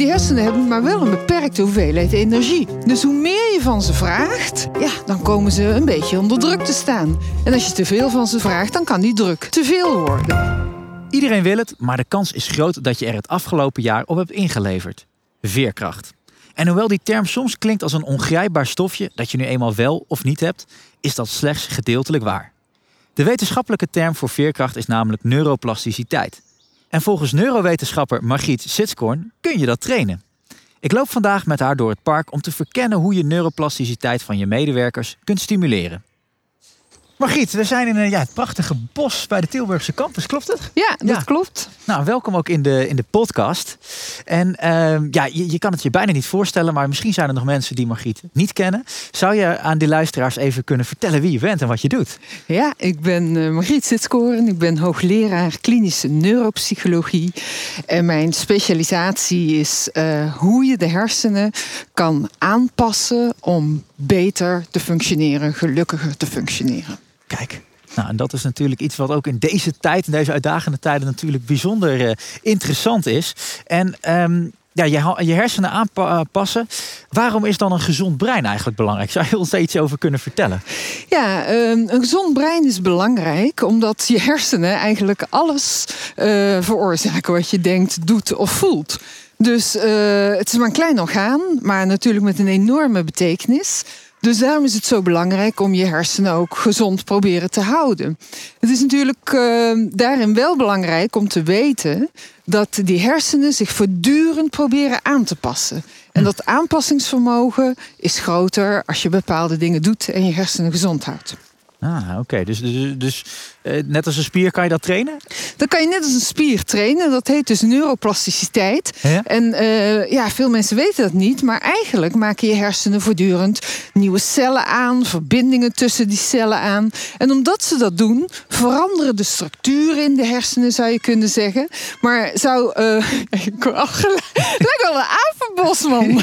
Die hersenen hebben maar wel een beperkte hoeveelheid energie. Dus hoe meer je van ze vraagt, ja, dan komen ze een beetje onder druk te staan. En als je te veel van ze vraagt, dan kan die druk te veel worden. Iedereen wil het, maar de kans is groot dat je er het afgelopen jaar op hebt ingeleverd. Veerkracht. En hoewel die term soms klinkt als een ongrijpbaar stofje dat je nu eenmaal wel of niet hebt, is dat slechts gedeeltelijk waar. De wetenschappelijke term voor veerkracht is namelijk neuroplasticiteit. En volgens neurowetenschapper Margriet Sitskoorn kun je dat trainen. Ik loop vandaag met haar door het park om te verkennen hoe je neuroplasticiteit van je medewerkers kunt stimuleren. Margriet, we zijn in een, ja, het prachtige bos bij de Tilburgse campus, klopt het? Ja, dat Ja. klopt. Nou, welkom ook in de, in de podcast. En ehm, ja, je, je kan het je bijna niet voorstellen, maar misschien zijn er nog mensen die Margriet niet kennen. Zou je aan die luisteraars even kunnen vertellen wie je bent en wat je doet? Ja, ik ben eh, Margriet Sitskoren. Ik ben hoogleraar klinische neuropsychologie. En mijn specialisatie is eh, hoe je de hersenen kan aanpassen om beter te functioneren, gelukkiger te functioneren. Kijk. Nou, en dat is natuurlijk iets wat ook in deze tijd, in deze uitdagende tijden, natuurlijk bijzonder eh, interessant is. En ehm, ja, je, je hersenen aanpassen. Waarom is dan een gezond brein eigenlijk belangrijk? Zou je ons daar iets over kunnen vertellen? Ja, ehm, een gezond brein is belangrijk omdat je hersenen eigenlijk alles eh, veroorzaken wat je denkt, doet of voelt. Dus eh, het is maar een klein orgaan, maar natuurlijk met een enorme betekenis. Dus daarom is het zo belangrijk om je hersenen ook gezond proberen te houden. Het is natuurlijk eh, daarin wel belangrijk om te weten dat die hersenen zich voortdurend proberen aan te passen. En dat aanpassingsvermogen is groter als je bepaalde dingen doet en je hersenen gezond houdt. Ah, oké. Dus, dus, dus eh, net als een spier kan je dat trainen? Dan kan je net als een spier trainen. Dat heet dus neuroplasticiteit. Ja. En eh, ja, veel mensen weten dat niet. Maar eigenlijk maken je hersenen voortdurend nieuwe cellen aan. Verbindingen tussen die cellen aan. En omdat ze dat doen, veranderen de structuren in de hersenen, zou je kunnen zeggen. Maar zou... afgeleid. Lijkt wel een apenbosman.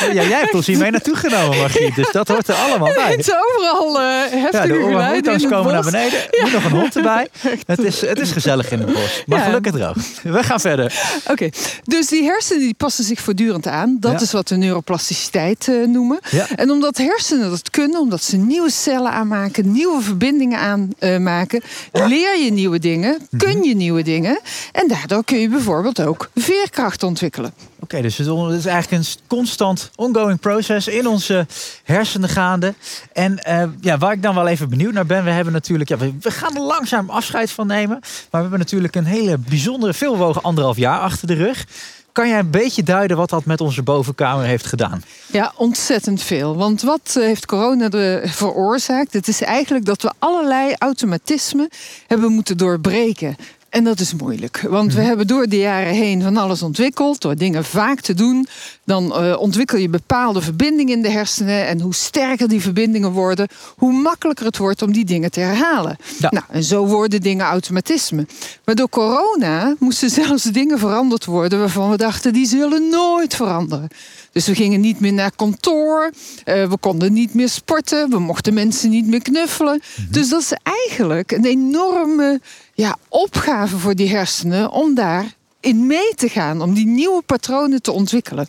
Ja, jij hebt ons hier mee naartoe genomen, Margriet. Dus dat hoort er allemaal bij. Het is overal eh heftige Ja, de geluiden komen naar beneden. Nu nog een hond erbij. Het is, het is gezellig in het bos. Maar Ja. gelukkig droog. We gaan verder. Oké, dus die hersenen die passen zich voortdurend aan. Dat Ja. is wat we neuroplasticiteit eh, noemen. Ja. En omdat hersenen dat kunnen, omdat ze nieuwe cellen aanmaken, nieuwe verbindingen aanmaken, leer je nieuwe dingen, Mhm. kun je nieuwe dingen. En daardoor kun je bijvoorbeeld ook veerkracht ontwikkelen. Oké, dus het is eigenlijk een constant ongoing process in onze hersenen gaande. En eh, ja, waar ik dan wel even benieuwd naar ben, we hebben natuurlijk, ja, we, gaan er langzaam afscheid van nemen. Maar we hebben natuurlijk een hele bijzondere, veelwogen anderhalf jaar achter de rug. Kan jij een beetje duiden wat dat met onze bovenkamer heeft gedaan? Ja, ontzettend veel. Want wat eh, heeft corona veroorzaakt? Het is eigenlijk dat we allerlei automatismen hebben moeten doorbreken. En dat is moeilijk. Want we hebben door de jaren heen van alles ontwikkeld. Door dingen vaak te doen. Dan eh, ontwikkel je bepaalde verbindingen in de hersenen. En hoe sterker die verbindingen worden, hoe makkelijker het wordt om die dingen te herhalen. Ja. Nou, en zo worden dingen automatismen. Maar door corona moesten zelfs dingen veranderd worden waarvan we dachten die zullen nooit veranderen. Dus we gingen niet meer naar kantoor, eh, we konden niet meer sporten, we mochten mensen niet meer knuffelen. Dus dat is eigenlijk een enorme ja, opgave voor die hersenen om daarin mee te gaan, om die nieuwe patronen te ontwikkelen.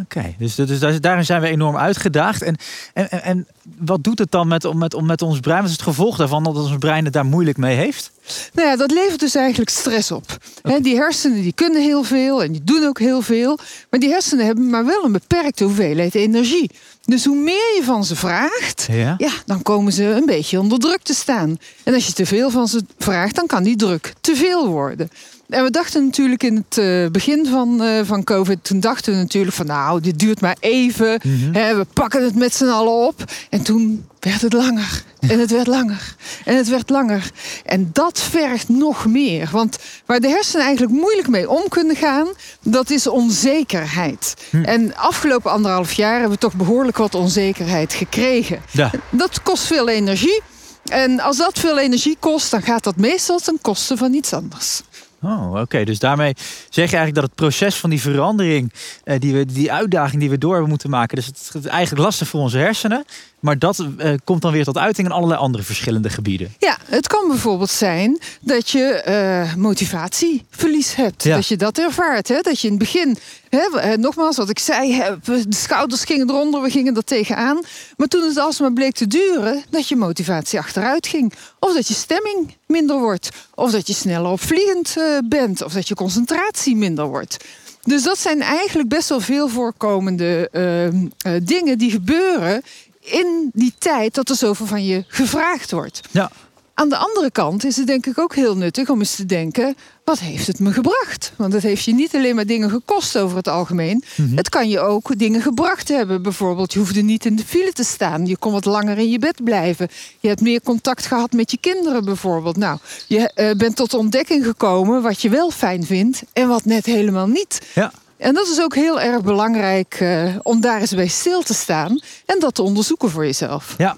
Oké, dus, dus daar- daarin zijn we enorm uitgedaagd. En, en, en- wat doet het dan met, met, met ons brein? Wat is het gevolg daarvan dat ons brein het daar moeilijk mee heeft? Nou ja, dat levert dus eigenlijk stress op. Die hersenen die kunnen heel veel en die doen ook heel veel. Maar die hersenen hebben maar wel een beperkte hoeveelheid energie. Dus hoe meer je van ze vraagt, Ja. ja, dan komen ze een beetje onder druk te staan. En als je te veel van ze vraagt, dan kan die druk te veel worden. En we dachten natuurlijk in het eh, begin van, eh, van COVID, toen dachten we natuurlijk van nou, dit duurt maar even. Mhm. Hè, we pakken het met z'n allen op. En toen werd het langer. En het werd langer. En het werd langer. En dat vergt nog meer. Want waar de hersenen eigenlijk moeilijk mee om kunnen gaan, dat is onzekerheid. En afgelopen anderhalf jaar hebben we toch behoorlijk wat onzekerheid gekregen. Ja. Dat kost veel energie. En als dat veel energie kost, dan gaat dat meestal ten koste van iets anders. Oh, oké. Dus daarmee zeg je eigenlijk dat het proces van die verandering, eh, die, we, die uitdaging die we door moeten maken, dus het is eigenlijk lastig voor onze hersenen. Maar dat eh, komt dan weer tot uiting in allerlei andere verschillende gebieden. Ja, het kan bijvoorbeeld zijn dat je eh, motivatieverlies hebt. Ja. Dat je dat ervaart. Hè? Dat je in het begin, hè, eh, nogmaals wat ik zei, hè, de schouders gingen eronder, we gingen er tegenaan. Maar toen het alsmaar bleek te duren, dat je motivatie achteruit ging. Of dat je stemming minder wordt. Of dat je sneller opvliegend bent. Of dat je concentratie minder wordt. Dus dat zijn eigenlijk best wel veel voorkomende ehm, eh, dingen die gebeuren in die tijd dat er zoveel van je gevraagd wordt. Ja. Aan de andere kant is het denk ik ook heel nuttig om eens te denken: wat heeft het me gebracht? Want het heeft je niet alleen maar dingen gekost over het algemeen. Het kan je ook dingen gebracht hebben. Bijvoorbeeld, je hoefde niet in de file te staan. Je kon wat langer in je bed blijven. Je hebt meer contact gehad met je kinderen bijvoorbeeld. Nou, je eh, bent tot de ontdekking gekomen wat je wel fijn vindt en wat net helemaal niet. Ja. En dat is ook heel erg belangrijk eh, om daar eens bij stil te staan en dat te onderzoeken voor jezelf. Ja,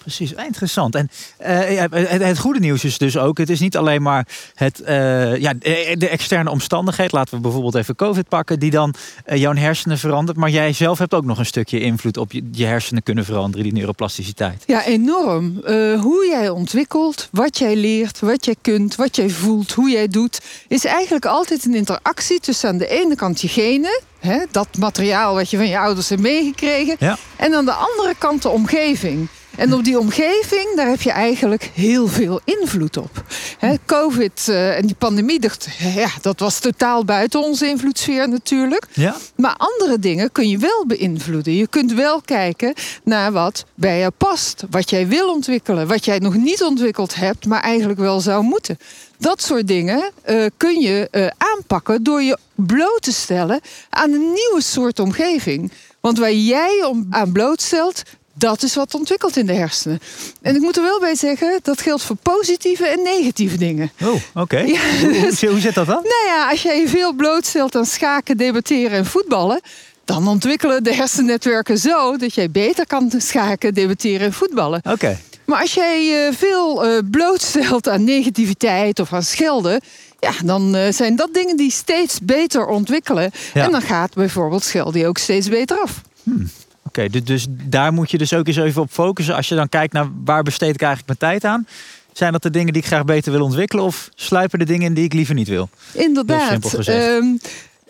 precies. Interessant. En eh, het, het goede nieuws is dus ook, het is niet alleen maar het, eh, ja, de externe omstandigheid, laten we bijvoorbeeld even COVID pakken, die dan eh, jouw hersenen verandert. Maar jij zelf hebt ook nog een stukje invloed op je, je hersenen kunnen veranderen, die neuroplasticiteit. Ja, enorm. Hoe jij ontwikkelt, wat jij leert, wat jij kunt, wat jij voelt, hoe jij doet, is eigenlijk altijd een interactie tussen aan de ene kant je genen, hè, dat materiaal wat je van je ouders hebt meegekregen, Ja. en aan de andere kant de omgeving. En op die omgeving, daar heb je eigenlijk heel veel invloed op. Hè, Covid eh, en die pandemie, dacht, ja, dat was totaal buiten onze invloedssfeer natuurlijk. Ja? Maar andere dingen kun je wel beïnvloeden. Je kunt wel kijken naar wat bij je past. Wat jij wil ontwikkelen. Wat jij nog niet ontwikkeld hebt, maar eigenlijk wel zou moeten. Dat soort dingen eh, kun je eh, aanpakken door je bloot te stellen aan een nieuwe soort omgeving. Want waar jij om aan blootstelt, dat is wat ontwikkelt in de hersenen. En ik moet er wel bij zeggen, dat geldt voor positieve en negatieve dingen. Oh, oké. Ja, Hoe, hoe, hoe zit dat dan? Nou ja, als jij je veel blootstelt aan schaken, debatteren en voetballen. dan ontwikkelen de hersennetwerken zo dat jij beter kan schaken, debatteren en voetballen. Oké. Maar als jij je veel eh, blootstelt aan negativiteit of aan schelden. Ja, dan eh, zijn dat dingen die steeds beter ontwikkelen. Ja. En dan gaat bijvoorbeeld schelden je ook steeds beter af. Oké, dus, dus daar moet je dus ook eens even op focussen. Als je dan kijkt naar waar besteed ik eigenlijk mijn tijd aan. Zijn dat de dingen die ik graag beter wil ontwikkelen? Of sluipen de dingen in die ik liever niet wil? Inderdaad. simpel gezegd. Ehm,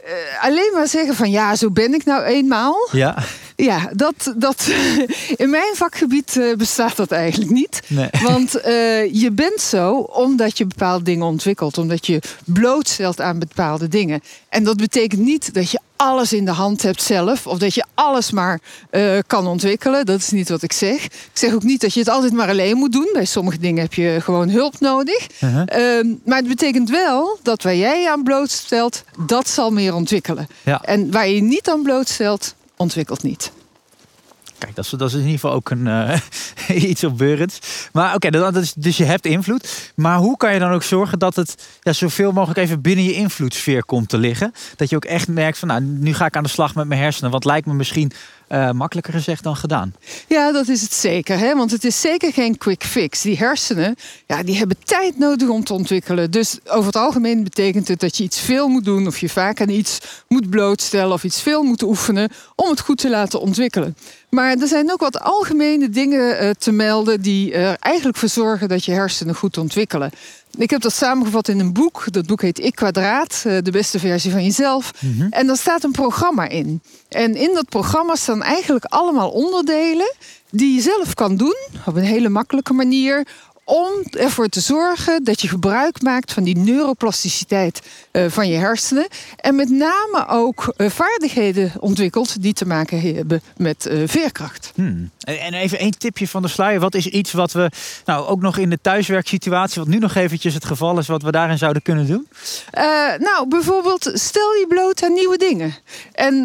eh, alleen maar zeggen van ja, zo ben ik nou eenmaal. Ja, Ja, dat, dat, in mijn vakgebied eh, bestaat dat eigenlijk niet. nee. Want eh, je bent zo omdat je bepaalde dingen ontwikkelt. Omdat je blootstelt aan bepaalde dingen. En dat betekent niet dat je alles in de hand hebt zelf. Of dat je alles maar eh, kan ontwikkelen. Dat is niet wat ik zeg. Ik zeg ook niet dat je het altijd maar alleen moet doen. Bij sommige dingen heb je gewoon hulp nodig. Uh-huh. Ehm, maar het betekent wel dat waar jij je aan blootstelt, dat zal meer ontwikkelen. Ja. En waar je je niet aan blootstelt, ontwikkelt niet. Kijk, dat is, dat is in ieder geval ook een, eh, iets opbeurends. Maar oké, dus je hebt invloed. Maar hoe kan je dan ook zorgen dat het ja, zoveel mogelijk even binnen je invloedssfeer komt te liggen? Dat je ook echt merkt van, nou, nu ga ik aan de slag met mijn hersenen. Wat lijkt me misschien eh, makkelijker gezegd dan gedaan. Ja, dat is het zeker. Hè? Want het is zeker geen quick fix. Die hersenen, ja, die hebben tijd nodig om te ontwikkelen. Dus over het algemeen betekent het dat je iets veel moet doen... of je vaak aan iets moet blootstellen of iets veel moet oefenen... om het goed te laten ontwikkelen. Maar er zijn ook wat algemene dingen eh, te melden... die er eigenlijk voor zorgen dat je hersenen goed ontwikkelen. Ik heb dat samengevat in een boek. Dat boek heet Ik Kwadraat, eh, de beste versie van jezelf. En daar staat een programma in. En in dat programma staan eigenlijk allemaal onderdelen die je zelf kan doen op een hele makkelijke manier om ervoor te zorgen dat je gebruik maakt van die neuroplasticiteit eh, van je hersenen. En met name ook eh, vaardigheden ontwikkelt die te maken hebben met eh, veerkracht. Hmm. En en even één tipje van de sluier. Wat is iets wat we nou ook nog in de thuiswerksituatie, wat nu nog eventjes het geval is, wat we daarin zouden kunnen doen? Nou, bijvoorbeeld, stel je bloot aan nieuwe dingen. En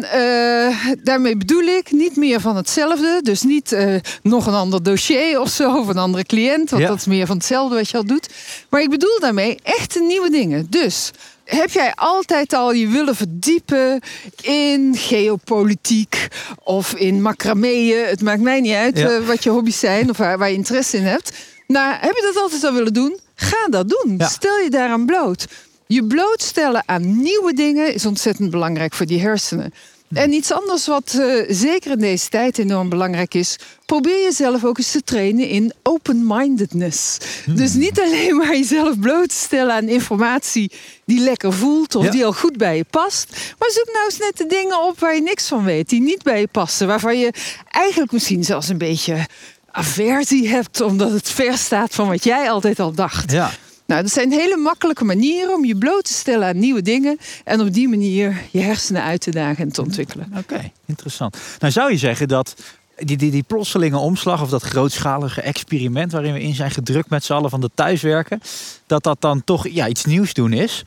daarmee bedoel ik niet meer van hetzelfde. Dus niet nog een ander dossier of zo, of een andere cliënt. Want Ja. dat is meer van hetzelfde wat je al doet. Maar ik bedoel daarmee echte nieuwe dingen. Dus heb jij altijd al je willen verdiepen in geopolitiek of in macrameeën? Het maakt mij niet uit Ja. eh, wat je hobby's zijn of waar, waar je interesse in hebt. Nou, heb je dat altijd al willen doen? Ga dat doen. Ja. Stel je daaraan bloot. Je blootstellen aan nieuwe dingen is ontzettend belangrijk voor die hersenen. En iets anders wat uh, zeker in deze tijd enorm belangrijk is. Probeer jezelf ook eens te trainen in open-mindedness. Hmm. Dus niet alleen maar jezelf bloot te stellen aan informatie die lekker voelt of die al goed bij je past. Maar zoek nou eens net de dingen op waar je niks van weet, die niet bij je passen. Waarvan je eigenlijk misschien zelfs een beetje aversie hebt, omdat het ver staat van wat jij altijd al dacht. Ja. Nou, dat zijn hele makkelijke manieren om je bloot te stellen aan nieuwe dingen. En op die manier je hersenen uit te dagen en te ontwikkelen. Oké, interessant. Nou zou je zeggen dat die, die, die plotselinge omslag of dat grootschalige experiment waarin we in zijn gedrukt met z'n allen van de thuiswerken, dat dat dan toch ja, iets nieuws doen is.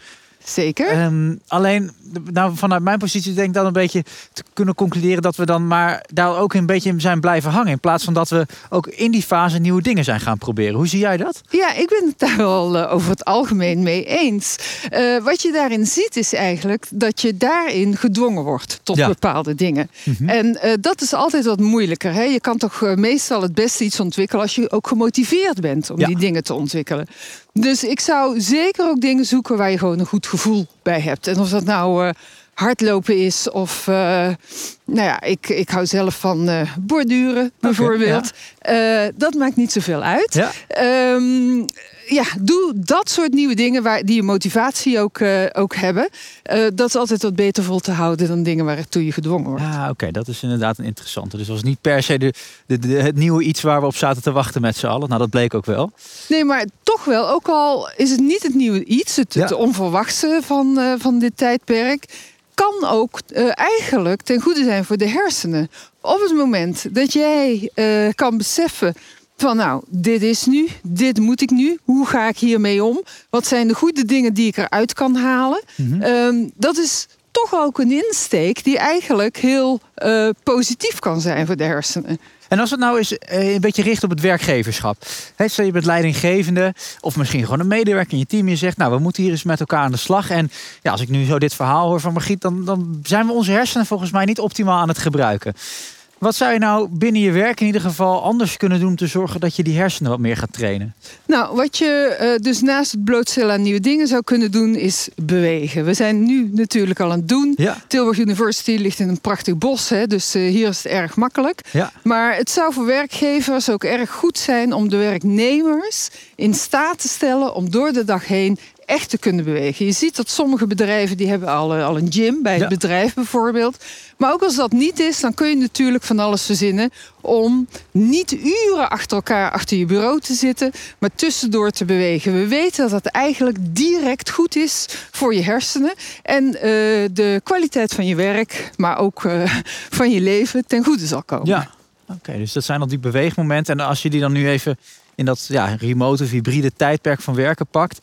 Zeker. Um, alleen, nou, vanuit mijn positie denk ik dan een beetje te kunnen concluderen dat we dan maar daar ook een beetje zijn blijven hangen. In plaats van dat we ook in die fase nieuwe dingen zijn gaan proberen. Hoe zie jij dat? Ja, ik ben het daar wel uh, over het algemeen mee eens. Uh, wat je daarin ziet is eigenlijk dat je daarin gedwongen wordt tot bepaalde dingen. Mm -hmm. En uh, dat is altijd wat moeilijker. Hè? Je kan toch meestal het beste iets ontwikkelen als je ook gemotiveerd bent om ja. die dingen te ontwikkelen. Dus ik zou zeker ook dingen zoeken waar je gewoon een goed gevoel bij hebt. En of dat nou uh, hardlopen is of... Nou ja, ik, ik hou zelf van uh, borduren bijvoorbeeld. Okay, ja. dat maakt niet zoveel uit. Ja. Um, ja, doe dat soort nieuwe dingen waar, die je motivatie ook, uh, ook hebben. Uh, dat is altijd wat beter vol te houden dan dingen waartoe je gedwongen wordt. Ja, oké, dat is inderdaad een interessante. Dus dat was niet per se de, de, de, het nieuwe iets waar we op zaten te wachten met z'n allen. Nou, dat bleek ook wel. Nee, maar toch wel, ook al is het niet het nieuwe iets, het, ja. het van, uh, van dit tijdperk kan ook uh, eigenlijk ten goede zijn voor de hersenen. Op het moment dat jij uh, kan beseffen van nou, dit is nu, dit moet ik nu, hoe ga ik hiermee om? Wat zijn de goede dingen die ik eruit kan halen? Mm -hmm. um, dat is toch ook een insteek die eigenlijk heel uh, positief kan zijn voor de hersenen. En als het nou eens een beetje richt op het werkgeverschap. He, stel je bent leidinggevende of misschien gewoon een medewerker in je team. Je zegt, nou we moeten hier eens met elkaar aan de slag. En ja, als ik nu zo dit verhaal hoor van Margriet, dan, dan zijn we onze hersenen volgens mij niet optimaal aan het gebruiken. Wat zou je nou binnen je werk in ieder geval anders kunnen doen om te zorgen dat je die hersenen wat meer gaat trainen? Nou, wat je uh, dus naast het blootstellen aan nieuwe dingen zou kunnen doen, is bewegen. We zijn nu natuurlijk al aan het doen. Ja. Tilburg University ligt in een prachtig bos, hè, dus uh, hier is het erg makkelijk. Ja. Maar het zou voor werkgevers ook erg goed zijn om de werknemers in staat te stellen om door de dag heen echt te kunnen bewegen. Je ziet dat sommige bedrijven die hebben al, al een gym bij het ja. bedrijf bijvoorbeeld. Maar ook als dat niet is, dan kun je natuurlijk van alles verzinnen om niet uren achter elkaar achter je bureau te zitten, maar tussendoor te bewegen. We weten dat dat eigenlijk direct goed is voor je hersenen en uh, de kwaliteit van je werk, maar ook uh, van je leven ten goede zal komen. Ja, oké. Okay, dus dat zijn al die beweegmomenten. En als je die dan nu even in dat ja, remote of hybride tijdperk van werken pakt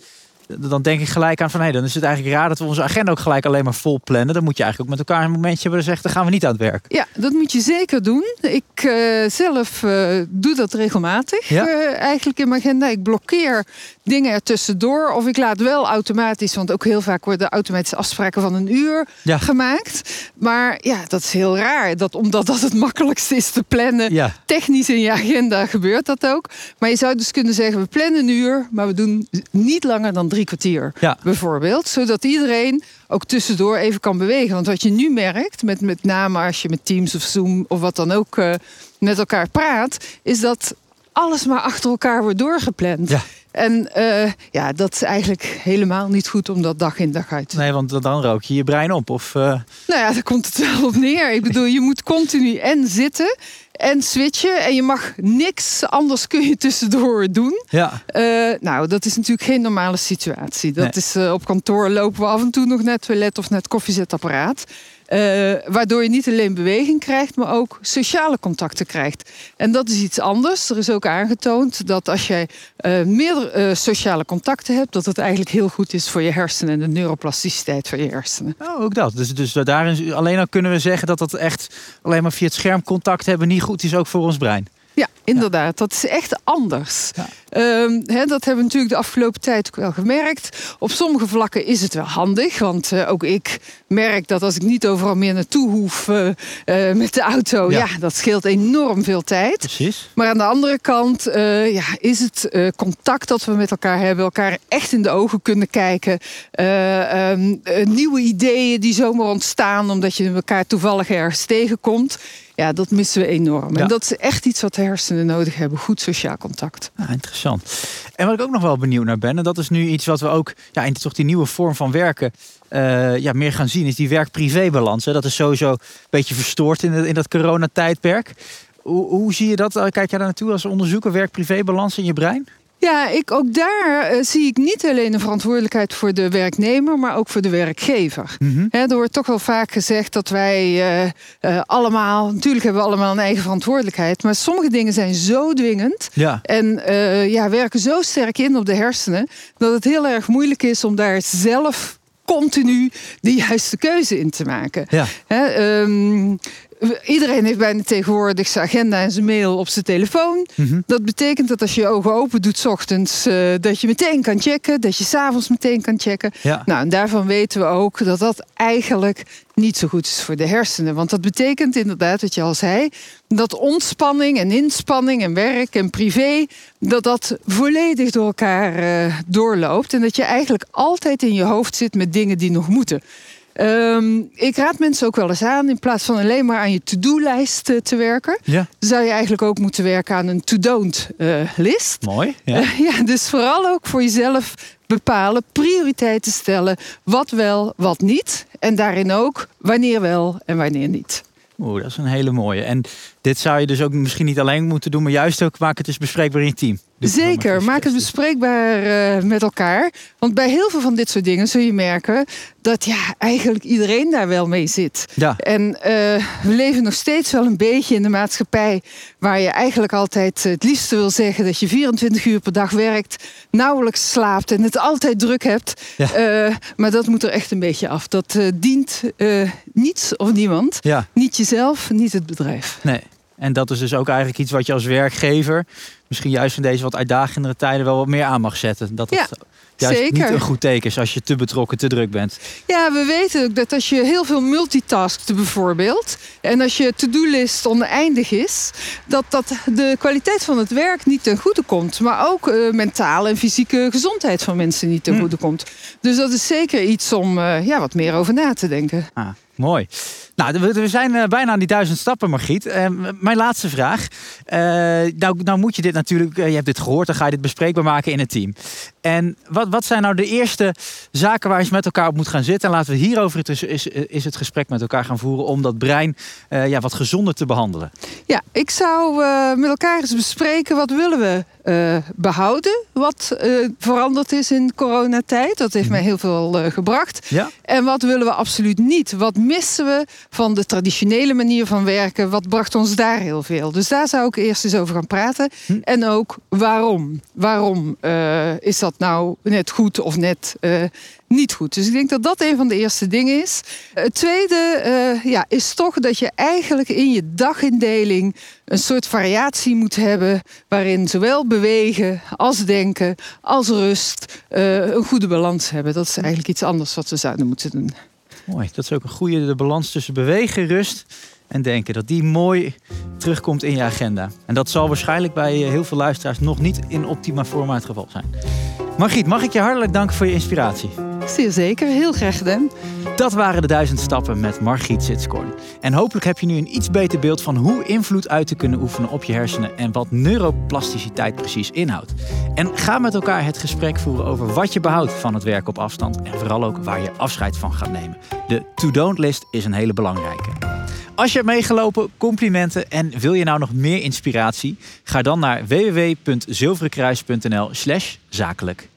dan denk ik gelijk aan van hé, dan is het eigenlijk raar dat we onze agenda ook gelijk alleen maar vol plannen. Dan moet je eigenlijk ook met elkaar een momentje hebben zegt, dan gaan we niet aan het werk. Ja, dat moet je zeker doen. Ik uh, zelf uh, doe dat regelmatig ja? uh, eigenlijk in mijn agenda. Ik blokkeer dingen er tussendoor of ik laat wel automatisch, want ook heel vaak worden automatische afspraken van een uur ja. gemaakt. Maar ja, dat is heel raar. Dat, omdat dat het makkelijkste is te plannen, ja. technisch in je agenda gebeurt dat ook. Maar je zou dus kunnen zeggen, we plannen een uur, maar we doen niet langer dan drie kwartier ja. bijvoorbeeld. Zodat iedereen ook tussendoor even kan bewegen. Want wat je nu merkt, met, met name als je met Teams of Zoom of wat dan ook uh, met elkaar praat, is dat alles maar achter elkaar wordt doorgepland. Ja. En uh, ja, dat is eigenlijk helemaal niet goed om dat dag in dag uit te Nee, want dan rook je je brein op. Of, uh... Nou ja, daar komt het wel op neer. Ik bedoel, je moet continu en zitten en switchen. En je mag niks anders kun je tussendoor doen. Ja. Uh, nou, dat is natuurlijk geen normale situatie. Dat Nee. is uh, op kantoor lopen we af en toe nog net toilet of net koffiezetapparaat. Uh, waardoor je niet alleen beweging krijgt, maar ook sociale contacten krijgt. En dat is iets anders. Er is ook aangetoond dat als jij uh, meer uh, sociale contacten hebt, dat het eigenlijk heel goed is voor je hersenen en de neuroplasticiteit van je hersenen. Oh, ook dat. Dus, dus daarin alleen al kunnen we zeggen dat dat echt alleen maar via het scherm contact hebben niet goed is ook voor ons brein. Ja, inderdaad. Dat is echt anders. Ja. Ehm, dat hebben we natuurlijk de afgelopen tijd ook wel gemerkt. Op sommige vlakken is het wel handig. Want eh, ook ik merk dat als ik niet overal meer naartoe hoef eh, eh, met de auto... Ja. Ja. dat scheelt enorm veel tijd. Precies. Maar aan de andere kant ja, is het contact dat we met elkaar hebben, elkaar echt in de ogen kunnen kijken. eh, ehm, eh, nieuwe ideeën die zomaar ontstaan omdat je elkaar toevallig ergens tegenkomt. Ja, dat missen we enorm. Ja. En dat is echt iets wat de hersenen nodig hebben: goed sociaal contact. Ah, interessant. En wat ik ook nog wel benieuwd naar ben, en dat is nu iets wat we ook ja, in toch die nieuwe vorm van werken eh, ja, meer gaan zien, is die werk-privé-balans. Dat is sowieso een beetje verstoord in, in dat coronatijdperk. Hoe, hoe zie je dat? Eh, Kijk jij daar naartoe als onderzoeker, werk-privé-balans in je brein? Ja, ik, ook daar eh, zie ik niet alleen een verantwoordelijkheid voor de werknemer, maar ook voor de werkgever. Mhm. Er wordt toch wel vaak gezegd dat wij eh, eh, allemaal, natuurlijk hebben we allemaal een eigen verantwoordelijkheid, maar sommige dingen zijn zo dwingend Ja. en ja, werken zo sterk in op de hersenen dat het heel erg moeilijk is om daar zelf continu de juiste keuze in te maken. Ja. Ehm, iedereen heeft bijna tegenwoordig zijn agenda en zijn mail op zijn telefoon. Mhm. Dat betekent dat als je je ogen open doet 's ochtends, eh, dat je meteen kan checken, dat je s'avonds meteen kan checken. Ja. Nou, en daarvan weten we ook dat dat eigenlijk niet zo goed is voor de hersenen. Want dat betekent inderdaad, wat je al zei, dat ontspanning en inspanning en werk en privé, dat dat volledig door elkaar eh, doorloopt. En dat je eigenlijk altijd in je hoofd zit met dingen die nog moeten. Ehm, ik raad mensen ook wel eens aan, in plaats van alleen maar aan je to-do-lijst eh, te werken, Ja. zou je eigenlijk ook moeten werken aan een to-don't-list. Mooi. Ja. Eh, ja, dus vooral ook voor jezelf bepalen, prioriteiten stellen. Wat wel, wat niet. En daarin ook wanneer wel en wanneer niet. Oeh, dat is een hele mooie. En dit zou je dus ook misschien niet alleen moeten doen, maar juist ook maak het dus bespreekbaar in je team. Zeker, maak het bespreekbaar eh, met elkaar. Want bij heel veel van dit soort dingen zul je merken dat ja, eigenlijk iedereen daar wel mee zit. Ja. En eh, we leven nog steeds wel een beetje in de maatschappij waar je eigenlijk altijd het liefste wil zeggen dat je 24 uur per dag werkt, nauwelijks slaapt en het altijd druk hebt. Ja. Eh, maar dat moet er echt een beetje af. Dat dient niets of niemand. Ja, Niet jezelf, niet het bedrijf. nee. En dat is dus ook eigenlijk iets wat je als werkgever, misschien juist in deze wat uitdagendere tijden, wel wat meer aan mag zetten. Dat het Ja, juist zeker. niet een goed teken is als je te betrokken, te druk bent. Ja, we weten ook dat als je heel veel multitaskt bijvoorbeeld... en als je to-do-list oneindig is... Dat, dat de kwaliteit van het werk niet ten goede komt. Maar ook eh, mentale en fysieke gezondheid van mensen niet ten Hm. goede komt. Dus dat is zeker iets om eh, ja, wat meer over na te denken. Ah, mooi. Nou, we, zijn eh, bijna aan die duizend stappen, Margriet. Eh, mijn laatste vraag. Eh, nou, nou moet je dit natuurlijk, eh, je hebt dit gehoord, dan ga je dit bespreekbaar maken in het team. En wat, wat zijn nou de eerste zaken waar je met elkaar op moet gaan zitten? En laten we hierover het, is, is, is het gesprek met elkaar gaan voeren om dat brein ja, wat gezonder te behandelen. Ja, ik zou met elkaar eens bespreken wat willen we eh, behouden. Wat veranderd is in coronatijd. Dat heeft mij heel veel gebracht. Ja? En wat willen we absoluut niet? Wat missen we van de traditionele manier van werken? Wat bracht ons daar heel veel? Dus daar zou ik eerst eens over gaan praten. Hm. En ook waarom? Waarom eh, is dat nou net goed of net eh, niet goed? Dus ik denk dat dat een van de eerste dingen is. Het tweede eh, ja, is toch dat je eigenlijk in je dagindeling een soort variatie moet hebben. waarin zowel bewegen als denken als rust een goede balans hebben. Dat is eigenlijk iets anders wat we zouden moeten doen. Mooi. Dat is ook een goede de balans tussen bewegen, rust en denken. Dat die mooi terugkomt in je agenda. En dat zal waarschijnlijk bij eh, heel veel luisteraars nog niet in optima forma het geval zijn. Margriet, mag ik je hartelijk danken voor je inspiratie. Zeer zeker, heel graag gedaan. Dat waren de duizend stappen met Margriet Sitskoorn. En hopelijk heb je nu een iets beter beeld van hoe invloed uit te kunnen oefenen op je hersenen en wat neuroplasticiteit precies inhoudt. En ga met elkaar het gesprek voeren over wat je behoudt van het werk op afstand en vooral ook waar je afscheid van gaat nemen. De to-don't list is een hele belangrijke. Als je hebt meegelopen, complimenten en wil je nou nog meer inspiratie? Ga dan naar www.zilverenkruis.nl/zakelijk.